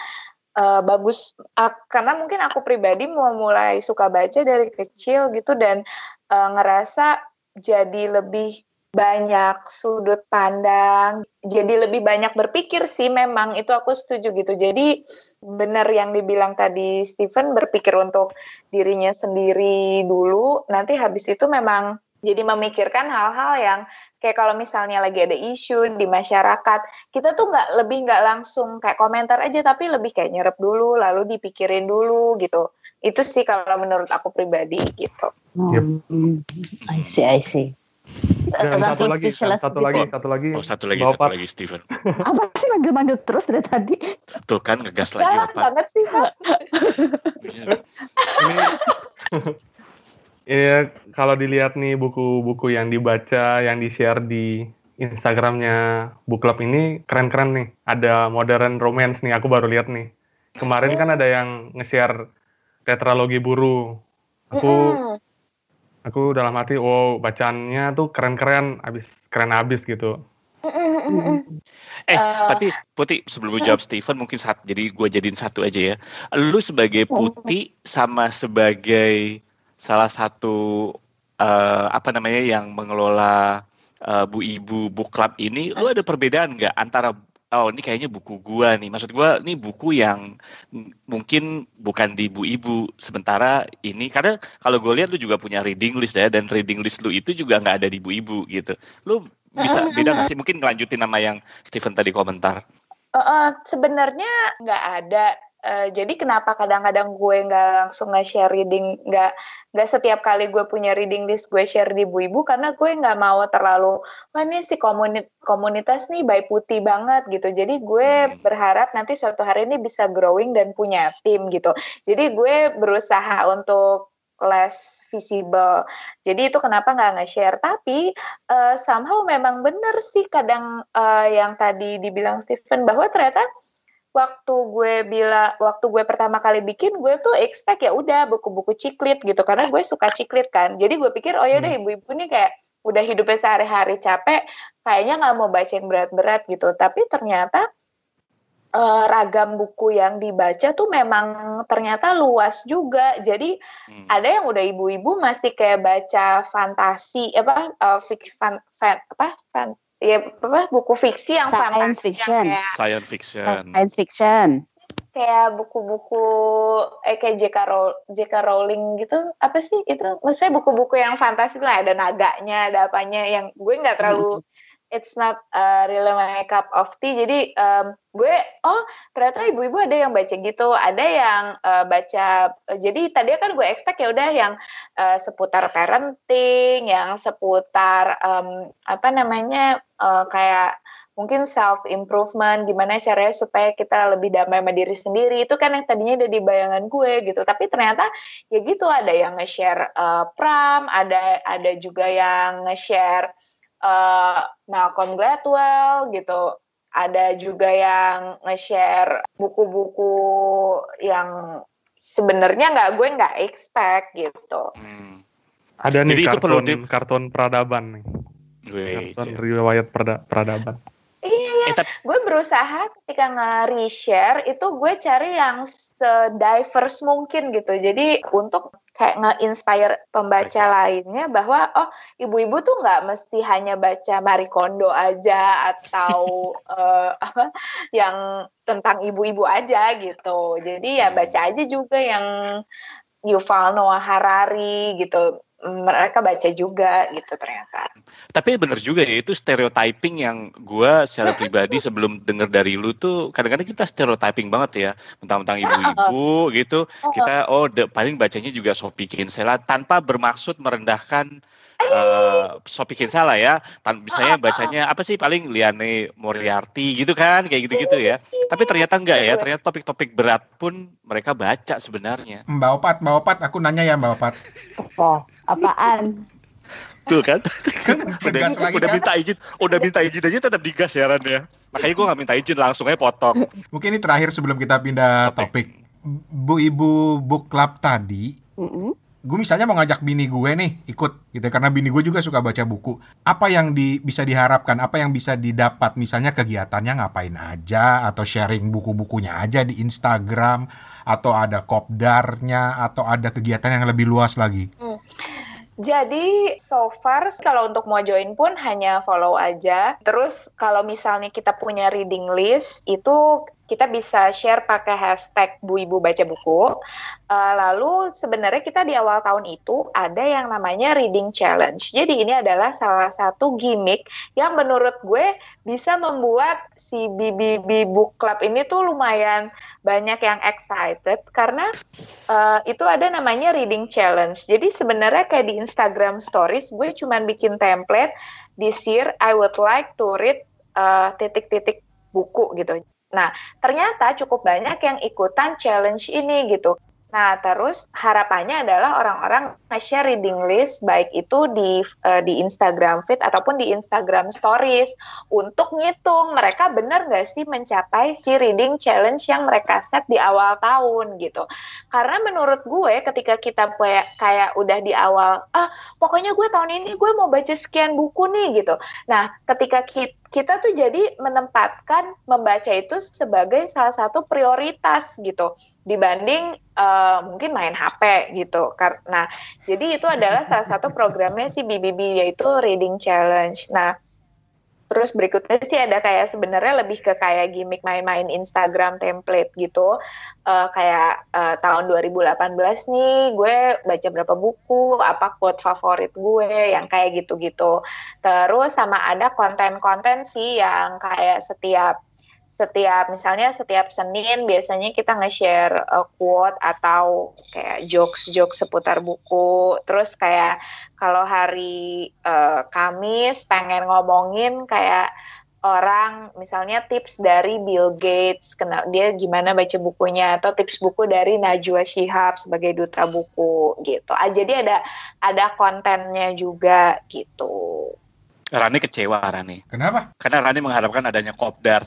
eh, bagus. Ah, karena mungkin aku pribadi mau mulai suka baca dari kecil gitu dan eh, ngerasa jadi lebih banyak sudut pandang, jadi lebih banyak berpikir sih memang. Itu aku setuju gitu. Jadi benar yang dibilang tadi Steven berpikir untuk dirinya sendiri dulu, nanti habis itu memang jadi memikirkan hal-hal yang kayak kalau misalnya lagi ada isu di masyarakat, kita tuh nggak lebih nggak langsung kayak komentar aja, tapi lebih kayak nyerap dulu, lalu dipikirin dulu gitu. Itu sih kalau menurut aku pribadi gitu. Yep. Hmm, I see, I see. Dan satu lagi, satu lagi, satu lagi. Oh satu lagi, Bawa satu lagi Steven. Apa sih manggil-manggil terus dari tadi? Tuh kan ngegas lagi opat. banget sih, Pak. Ini Iya, kalau dilihat nih buku-buku yang dibaca, yang di-share di Instagramnya Book Club ini keren-keren nih. Ada modern romance nih, aku baru lihat nih. Kemarin kan ada yang nge-share tetralogi buru. Aku aku dalam hati, wow bacaannya tuh keren-keren, abis keren abis gitu. Eh, Eh, tapi Putih sebelum lu jawab Steven mungkin satu, jadi gue jadiin satu aja ya. Lu sebagai Putih sama sebagai salah satu eh, apa namanya yang mengelola eh, Bu Ibu Book Club ini, lu ada perbedaan nggak antara oh ini kayaknya buku gua nih. Maksud gua ini buku yang mungkin bukan di Bu Ibu. Sementara ini karena kalau gue lihat lu juga punya reading list ya dan reading list lu itu juga nggak ada di Bu Ibu gitu. Lu bisa beda nggak sih? Mungkin ngelanjutin nama yang Steven tadi komentar. Eh, eh, sebenarnya nggak ada. Eh, jadi kenapa kadang-kadang gue nggak langsung nge-share reading, nggak nggak setiap kali gue punya reading list gue share di Bu Ibu karena gue nggak mau terlalu wah ini si komunit komunitas nih by putih banget gitu. Jadi gue Hmm. berharap nanti suatu hari ini bisa growing dan punya tim gitu. Jadi gue berusaha untuk less visible. Jadi itu kenapa nggak nge-share. Tapi eh, somehow memang benar sih kadang eh, yang tadi dibilang Steven bahwa ternyata waktu gue bila waktu gue pertama kali bikin gue tuh expect ya udah buku-buku ciklit gitu karena gue suka ciklit kan. Jadi gue pikir oh ya udah ibu-ibu nih kayak udah hidupnya sehari-hari capek kayaknya nggak mau baca yang berat-berat gitu. Tapi ternyata eh, ragam buku yang dibaca tuh memang ternyata luas juga. Jadi Hmm. ada yang udah ibu-ibu masih kayak baca fantasi apa uh, fik, fan, fan, apa fan, ya apa buku fiksi yang Science fantasi fiction. yang kayak, Science fiction. Science fiction. kayak buku-buku eh kayak J.K. Row- J.K. Rowling gitu apa sih itu maksudnya buku-buku yang fantasi lah ada naganya ada apanya yang gue nggak terlalu it's not uh, really my cup of tea. Jadi um, gue oh ternyata ibu-ibu ada yang baca gitu ada yang uh, baca jadi tadi kan gue expect ya udah yang uh, seputar parenting yang seputar um, apa namanya uh, kayak mungkin self improvement gimana caranya supaya kita lebih damai sama diri sendiri. Itu kan yang tadinya ada di bayangan gue gitu. Tapi ternyata ya gitu ada yang nge-share uh, pram ada ada juga yang nge-share uh, Malcolm Gladwell gitu ada juga yang nge-share buku-buku yang sebenarnya nggak gue nggak expect gitu Hmm. Ada nih Jadi itu perlu kartun, di- karton peradaban nih. Karton riwayat perda- peradaban. iya Eh, tapi gue berusaha ketika nge-reshare itu gue cari yang se-diverse mungkin gitu. Jadi untuk kayak nge-inspire pembaca lainnya bahwa oh ibu-ibu tuh nggak mesti hanya baca Marie Kondo aja atau apa yang tentang ibu-ibu aja gitu. Jadi ya baca aja juga yang Yuval Noah Harari gitu. Mereka baca juga gitu ternyata. Tapi bener juga ya itu stereotyping yang gue secara pribadi sebelum denger dari lu tuh kadang-kadang kita stereotyping banget ya tentang-tentang ibu-ibu gitu kita oh de, paling bacanya juga Sophie Kinsella tanpa bermaksud merendahkan uh, Sophie Kinsella ya Tan misalnya bacanya apa sih paling Liane Moriarty gitu kan kayak gitu-gitu ya tapi ternyata enggak ya ternyata topik-topik berat pun mereka baca sebenarnya Mbak Opat Mbak Opat aku nanya ya Mbak Opat Oh, apaan? Tuh kan, Kan udah, lagi udah kan? minta izin, udah minta izin aja tetap digas ya Ran ya. Makanya gue gak minta izin langsung aja potong. Mungkin ini terakhir sebelum kita pindah topik. Bu Ibu Book Club tadi, Mm-mm. Gue misalnya mau ngajak bini gue nih ikut gitu karena bini gue juga suka baca buku. Apa yang di, bisa diharapkan? Apa yang bisa didapat? Misalnya kegiatannya ngapain aja atau sharing buku-bukunya aja di Instagram atau ada kopdarnya atau ada kegiatan yang lebih luas lagi. Jadi so far kalau untuk mau join pun hanya follow aja. Terus kalau misalnya kita punya reading list itu kita bisa share pakai hashtag Bu Ibu Baca Buku. Uh, lalu sebenarnya kita di awal tahun itu ada yang namanya reading challenge. Jadi ini adalah salah satu gimmick yang menurut gue bisa membuat si BBB Book Club ini tuh lumayan banyak yang excited karena uh, itu ada namanya reading challenge. Jadi sebenarnya kayak di Instagram Stories gue cuman bikin template this year I would like to read uh, titik-titik buku gitu. Nah, ternyata cukup banyak yang ikutan challenge ini gitu. Nah, terus harapannya adalah orang-orang nge-share reading list baik itu di uh, di Instagram feed ataupun di Instagram stories untuk ngitung mereka benar nggak sih mencapai si reading challenge yang mereka set di awal tahun gitu. Karena menurut gue ketika kita kayak kayak udah di awal ah pokoknya gue tahun ini gue mau baca sekian buku nih gitu. Nah, ketika kita kita tuh jadi menempatkan membaca itu sebagai salah satu prioritas gitu. Dibanding uh, mungkin main HP gitu. Karena jadi itu adalah salah satu programnya si BBB yaitu reading challenge. Nah terus berikutnya sih ada kayak sebenarnya lebih ke kayak gimmick main-main Instagram template gitu. Uh, kayak uh, tahun 2018 nih gue baca berapa buku apa quote favorit gue yang kayak gitu-gitu. Terus sama ada konten-konten sih yang kayak setiap setiap misalnya setiap Senin biasanya kita nge-share uh, quote atau kayak jokes-jokes seputar buku. Terus kayak kalau hari uh, Kamis pengen ngomongin kayak orang misalnya tips dari Bill Gates, kena dia gimana baca bukunya atau tips buku dari Najwa Shihab sebagai duta buku gitu. Ah, jadi ada ada kontennya juga gitu. Rani kecewa Rani. Kenapa? Karena Rani mengharapkan adanya kopdar.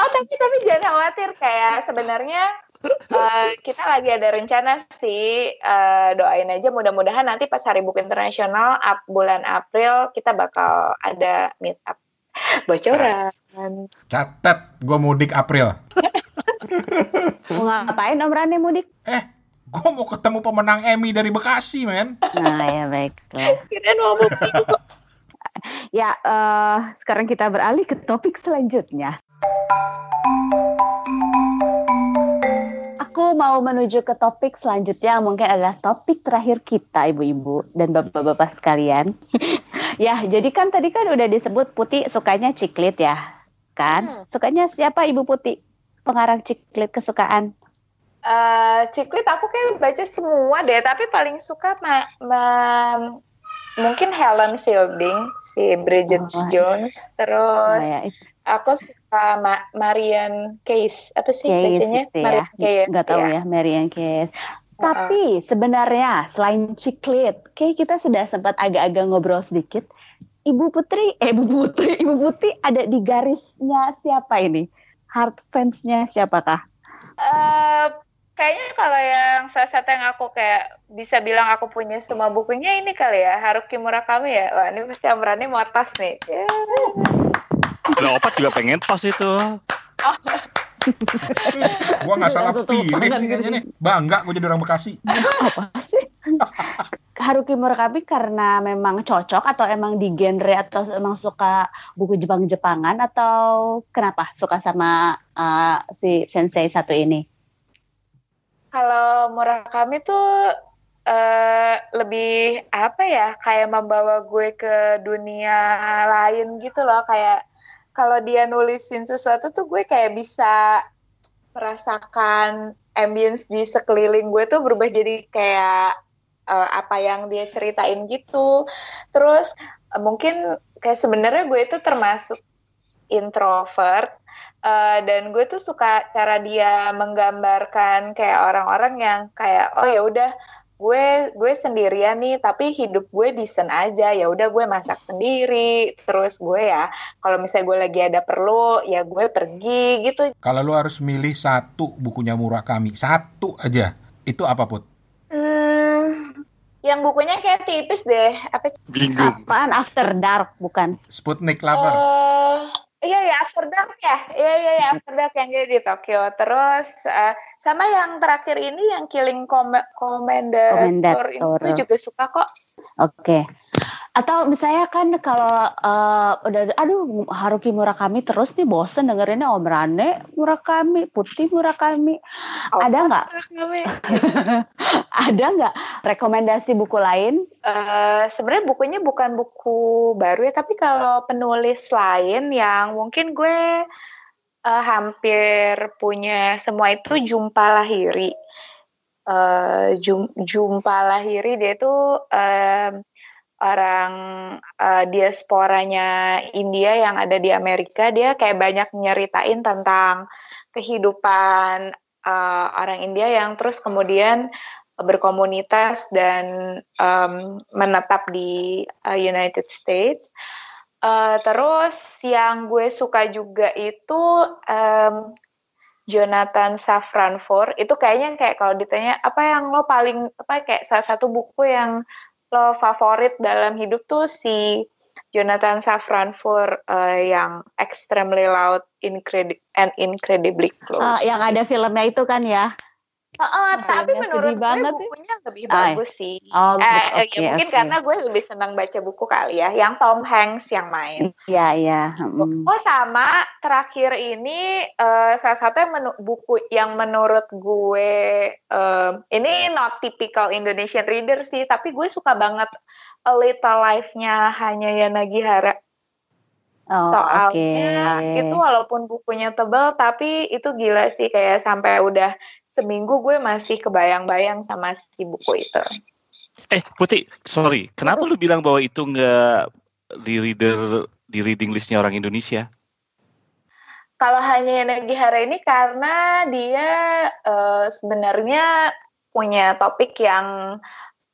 oh tapi tapi jangan khawatir kayak sebenarnya uh, kita lagi ada rencana sih uh, doain aja mudah-mudahan nanti pas Hari Buku Internasional ap, bulan April kita bakal ada meet up bocoran. Catat, gue mudik April. Mau ngapain Om Rani mudik? Eh, gue mau ketemu pemenang Emmy dari Bekasi, men. Nah ya baiklah. Kirain mau Ya, uh, sekarang kita beralih ke topik selanjutnya. Aku mau menuju ke topik selanjutnya mungkin adalah topik terakhir kita ibu-ibu dan bapak-bapak sekalian. ya, jadi kan tadi kan udah disebut Putih sukanya ciklit ya, kan? Hmm. Sukanya siapa Ibu Putih? Pengarang ciklit kesukaan? Uh, ciklit aku kayak baca semua deh, tapi paling suka ma, ma mungkin Helen Fielding, si Bridget oh, Jones, terus oh, ya. aku suka Ma Marian Case, apa sih Case bacanya? Ya. Marian Case. Gak tahu ya, ya Marian Case. Tapi sebenarnya selain ciklit, kayak kita sudah sempat agak-agak ngobrol sedikit. Ibu Putri, eh Ibu Putri, Ibu Putri ada di garisnya siapa ini? Hard fansnya siapakah? Uh, kayaknya kalau yang salah satu yang aku kayak bisa bilang aku punya semua bukunya ini kali ya Haruki Murakami ya wah ini pasti Amrani mau tas nih yeah. Udah opat juga pengen tas itu oh. gua nggak salah pilih nih kayaknya nih bangga gue jadi orang Bekasi apa sih Haruki Murakami karena memang cocok atau emang di genre atau emang suka buku Jepang-Jepangan atau kenapa suka sama uh, si sensei satu ini? Kalau Murakami tuh uh, lebih apa ya kayak membawa gue ke dunia lain gitu loh. Kayak kalau dia nulisin sesuatu tuh gue kayak bisa merasakan ambience di sekeliling gue tuh berubah jadi kayak uh, apa yang dia ceritain gitu. Terus uh, mungkin kayak sebenarnya gue itu termasuk introvert uh, dan gue tuh suka cara dia menggambarkan kayak orang-orang yang kayak oh ya udah gue gue sendirian nih tapi hidup gue decent aja. Ya udah gue masak sendiri. Terus gue ya kalau misalnya gue lagi ada perlu ya gue pergi gitu. Kalau lu harus milih satu bukunya Murakami satu aja itu apa put? Hmm, yang bukunya kayak tipis deh. Apa bingung. Apaan After Dark bukan? Sputnik Lover. Uh, Iya ya After Dark ya, iya iya ya After Dark yang di Tokyo. Terus uh, sama yang terakhir ini yang Killing Com Commander, Commander itu juga suka kok. Oke. Okay. Atau misalnya kan kalau uh, udah aduh Haruki Murakami terus nih bosen dengerinnya Om Rane Murakami, Putih Murakami. Oh, ada nggak? ada nggak rekomendasi buku lain? Uh, Sebenarnya bukunya bukan buku baru ya, tapi kalau penulis lain yang mungkin gue uh, hampir punya semua itu Jumpa Lahiri. Uh, jum, Jumpa Lahiri dia itu uh, orang uh, diasporanya India yang ada di Amerika dia kayak banyak nyeritain tentang kehidupan uh, orang India yang terus kemudian berkomunitas dan um, menetap di uh, United States. Uh, terus yang gue suka juga itu um, Jonathan Safranfour itu kayaknya kayak kalau ditanya apa yang lo paling apa kayak salah satu buku yang lo favorit dalam hidup tuh si Jonathan Safran for uh, yang Extremely Loud Incredi and Incredibly Close. Uh, yang ada filmnya itu kan ya? Uh, uh, tapi menurut gue banget bukunya lebih ah, bagus sih. Oh, eh, okay, ya mungkin okay. karena gue lebih senang baca buku kali ya, yang Tom Hanks yang main. Iya iya. Hmm. Oh sama terakhir ini uh, salah satu yang menu, buku yang menurut gue uh, ini not typical Indonesian reader sih, tapi gue suka banget A Little Life-nya hanya Yana Gihara. Oh, Soalnya okay. itu walaupun bukunya tebal tapi itu gila sih kayak sampai udah seminggu gue masih kebayang-bayang sama si buku itu. Eh Putih, sorry, kenapa lu bilang bahwa itu nggak di reader di reading listnya orang Indonesia? Kalau hanya Nagihara ini karena dia uh, sebenarnya punya topik yang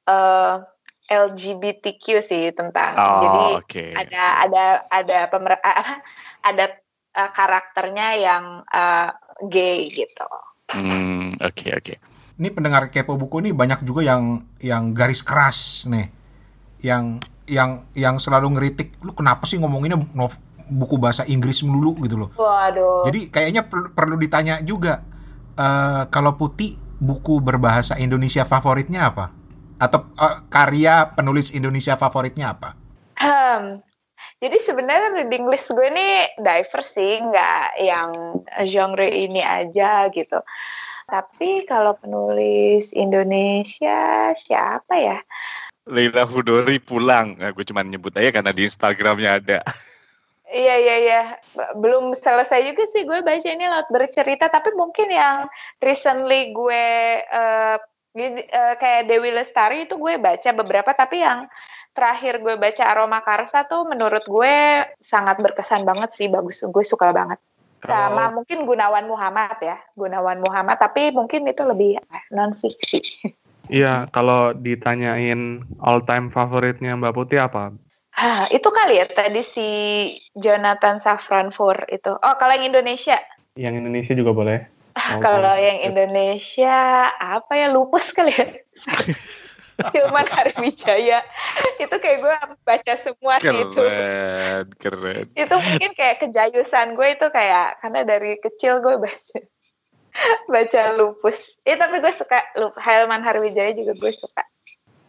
uh, eh, LGBTQ sih tentang oh, jadi okay. ada ada ada pemer ada uh, karakternya yang uh, gay gitu. Hmm, oke okay, oke. Okay. Ini pendengar kepo buku ini banyak juga yang yang garis keras nih. Yang yang yang selalu ngeritik, lu kenapa sih ngomonginnya nov, buku bahasa Inggris melulu gitu loh. Waduh. Jadi kayaknya perlu, perlu ditanya juga uh, kalau Putih buku berbahasa Indonesia favoritnya apa? Atau uh, karya penulis Indonesia favoritnya apa? Hmm, jadi sebenarnya reading list gue ini diverse sih, nggak yang genre ini aja gitu. Tapi kalau penulis Indonesia siapa ya? Leila Hudori pulang. Nah, gue cuma nyebut aja karena di Instagramnya ada. Iya iya iya, belum selesai juga sih gue baca ini laut bercerita, tapi mungkin yang recently gue uh, uh, kayak Dewi Lestari itu gue baca beberapa, tapi yang terakhir gue baca Aroma Karsa tuh menurut gue sangat berkesan banget sih bagus gue suka banget sama mungkin Gunawan Muhammad ya Gunawan Muhammad tapi mungkin itu lebih eh, non fiksi iya kalau ditanyain all time favoritnya Mbak Putih apa Ah, itu kali ya tadi si Jonathan Safranfour itu. Oh, kalau yang Indonesia? Yang Indonesia juga boleh. Ah, kalau yang Indonesia apa ya lupus kali ya? Hilman Wijaya itu kayak gue baca semua keren, sih itu. Keren itu mungkin kayak kejayusan gue itu kayak karena dari kecil gue baca baca lupus. Ya tapi gue suka Hilman Wijaya juga gue suka.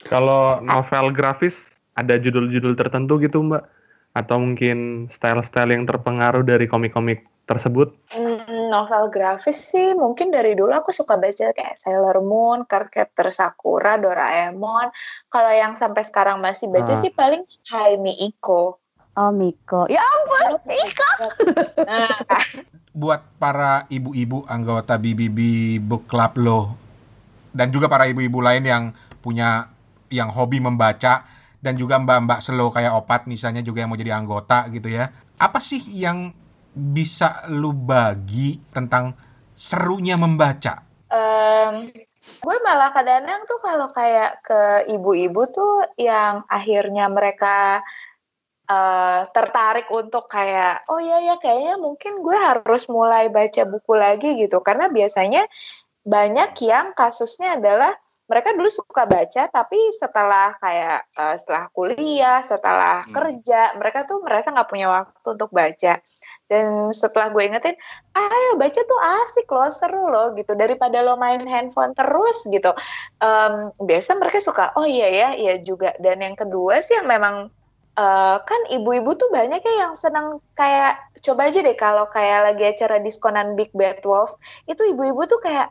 Kalau novel grafis ada judul-judul tertentu gitu mbak? Atau mungkin style-style yang terpengaruh dari komik-komik tersebut? Hmm, novel grafis sih mungkin dari dulu aku suka baca kayak Sailor Moon, Cardcaptor Sakura, Doraemon. Kalau yang sampai sekarang masih baca Ah. sih paling Hai Iko. Oh Miko. Ya ampun, Miko. Nah, buat para ibu-ibu anggota BBB Book Club lo dan juga para ibu-ibu lain yang punya yang hobi membaca dan juga mbak-mbak slow kayak Opat misalnya juga yang mau jadi anggota gitu ya. Apa sih yang bisa lu bagi tentang serunya membaca? Em, gue malah kadang-kadang tuh kalau kayak ke ibu-ibu tuh yang akhirnya mereka eh, tertarik untuk kayak oh ya ya kayaknya mungkin gue harus mulai baca buku lagi gitu karena biasanya banyak yang kasusnya adalah mereka dulu suka baca tapi setelah kayak eh, setelah kuliah setelah Hmm. kerja mereka tuh merasa nggak punya waktu untuk baca. Dan setelah gue ingetin ayo baca tuh asik loh seru loh gitu. Daripada lo main handphone terus gitu. Em, biasa mereka suka oh iya ya iya juga. Dan yang kedua sih yang memang eh, kan ibu-ibu tuh banyak ya yang senang kayak coba aja deh kalau kayak lagi acara diskonan Big Bad Wolf itu ibu-ibu tuh kayak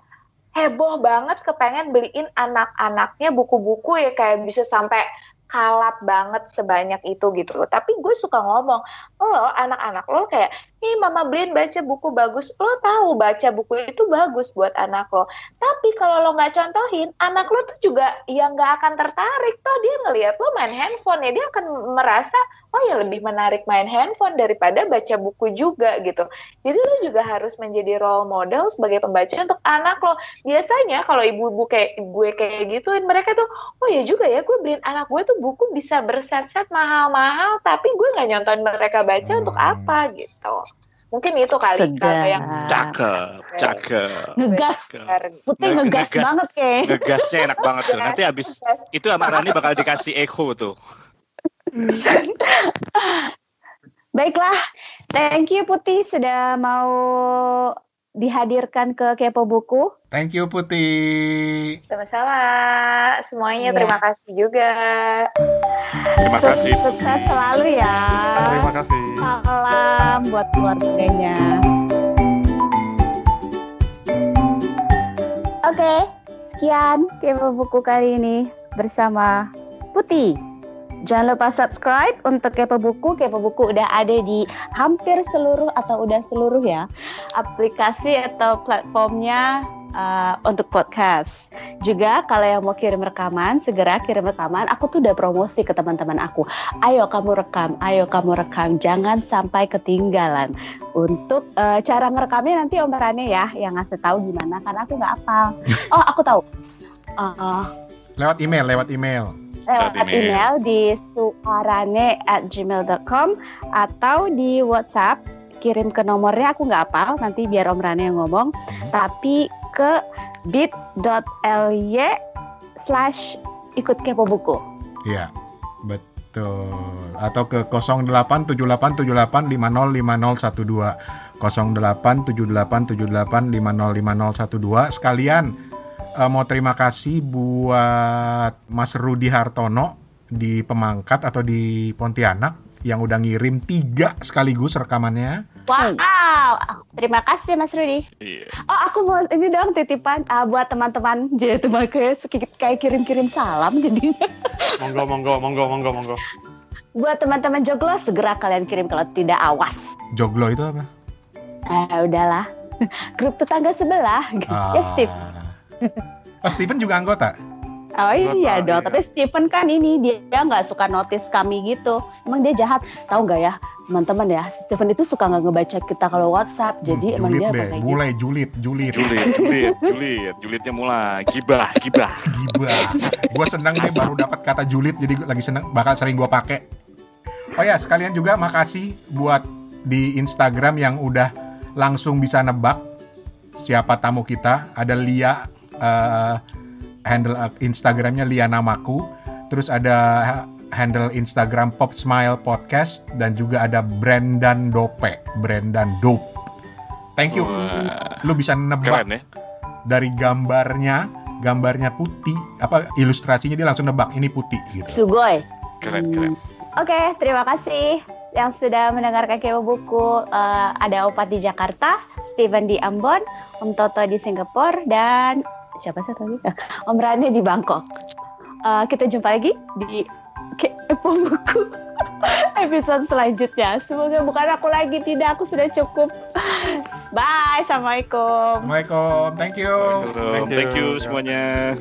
heboh banget kepengen beliin anak-anaknya buku-buku ya kayak bisa sampai kalap banget sebanyak itu gitu loh. Tapi gue suka ngomong, lo anak-anak lo kayak, nih mama beliin baca buku bagus, lo tahu baca buku itu bagus buat anak lo. Tapi kalau lo nggak contohin, anak lo tuh juga yang nggak akan tertarik. Toh dia ngelihat lo main handphone ya, dia akan merasa, oh ya lebih menarik main handphone daripada baca buku juga gitu. Jadi lo juga harus menjadi role model sebagai pembaca untuk anak lo. Biasanya kalau ibu-ibu kayak gue kayak gituin, mereka tuh, oh ya juga ya, gue beliin anak gue tuh buku bisa berset-set mahal-mahal, tapi gue nggak nyontoin mereka baca untuk Hmm. apa gitu. Mungkin itu kali Sedap. kalau yang Cakep, cakep. Ngegas. Cakep. Putih Nge- ngegas, ngegas. banget kayak. Ngegasnya enak banget tuh. Nanti abis itu sama Rani bakal dikasih echo tuh. Baiklah, thank you Putih sudah mau dihadirkan ke Kepo Buku. Thank you Putih. sama-sama. Semuanya Iya. terima kasih juga. Terima kasih. Sukses selalu ya. Terima kasih. Salam buat keluarganya. Oke, sekian Kepo Buku kali ini bersama Putih. Jangan lupa subscribe untuk Kepo Buku. Kepo Buku udah ada di hampir seluruh atau udah seluruh ya aplikasi atau platformnya uh, untuk podcast. Juga kalau yang mau kirim rekaman, segera kirim rekaman. Aku tuh udah promosi ke teman-teman aku. Ayo kamu rekam, ayo kamu rekam. Jangan sampai ketinggalan. Untuk uh, cara ngerekamnya nanti Om Rane ya yang ngasih tahu gimana karena aku nggak hafal. Oh, aku tahu. Uh, Lewat email, lewat email. lewat email. email di suarane at gmail.com atau di WhatsApp kirim ke nomornya aku nggak hafal nanti biar Om Rane yang ngomong tapi ke bit.ly slash ikut kepo buku Iya, betul. Atau ke 087878505012. 087878505012 sekalian eh, mau terima kasih buat Mas Rudi Hartono di Pemangkat atau di Pontianak yang udah ngirim tiga sekaligus rekamannya. wow terima kasih Mas Rudi Iya. oh aku mau ini dong titipan ah, buat teman-teman jadi teman kayak kayak kirim-kirim salam jadi Monggo, monggo, monggo, monggo, monggo. buat teman-teman joglo segera kalian kirim kalau tidak awas Joglo itu apa? Ah, udahlah. Grup tetangga sebelah. Ya, Steve. Oh, Steven juga anggota? Oh iya dong, iya. tapi Stephen kan ini dia nggak suka notice kami gitu. Emang dia jahat, tahu nggak ya teman-teman ya? Stephen itu suka nggak ngebaca kita kalau WhatsApp, jadi Hmm, emang julid dia deh, kayak gitu. mulai julid, julid. Julit, julit, julit, julitnya mulai. Gibah, gibah. Gibah. gue seneng nih baru dapat kata julid jadi gua lagi seneng bakal sering gue pakai. Oh ya sekalian juga makasih buat di Instagram yang udah langsung bisa nebak siapa tamu kita. Ada Lia eh, handle eh, Instagramnya Lia Namaku. Terus ada handle Instagram Pop Smile Podcast dan juga ada Brendan Dope, Brendan Dope. Thank you. Wah, Lu bisa nebak keren ya. dari gambarnya gambarnya putih apa ilustrasinya dia langsung nebak ini putih gitu Sugoi. Keren, Hmm. keren. Oke, terima kasih yang sudah mendengarkan Kepo Buku. Eh, ada Opat di Jakarta, Steven di Ambon, Om Toto di Singapura, dan siapa sih tadi? Ah, Om Rani di Bangkok. Uh, kita jumpa lagi di Kepo Buku episode selanjutnya. Semoga bukan aku lagi, tidak aku sudah cukup. Bye, assalamualaikum. Assalamualaikum, thank you. Thank you, thank you semuanya.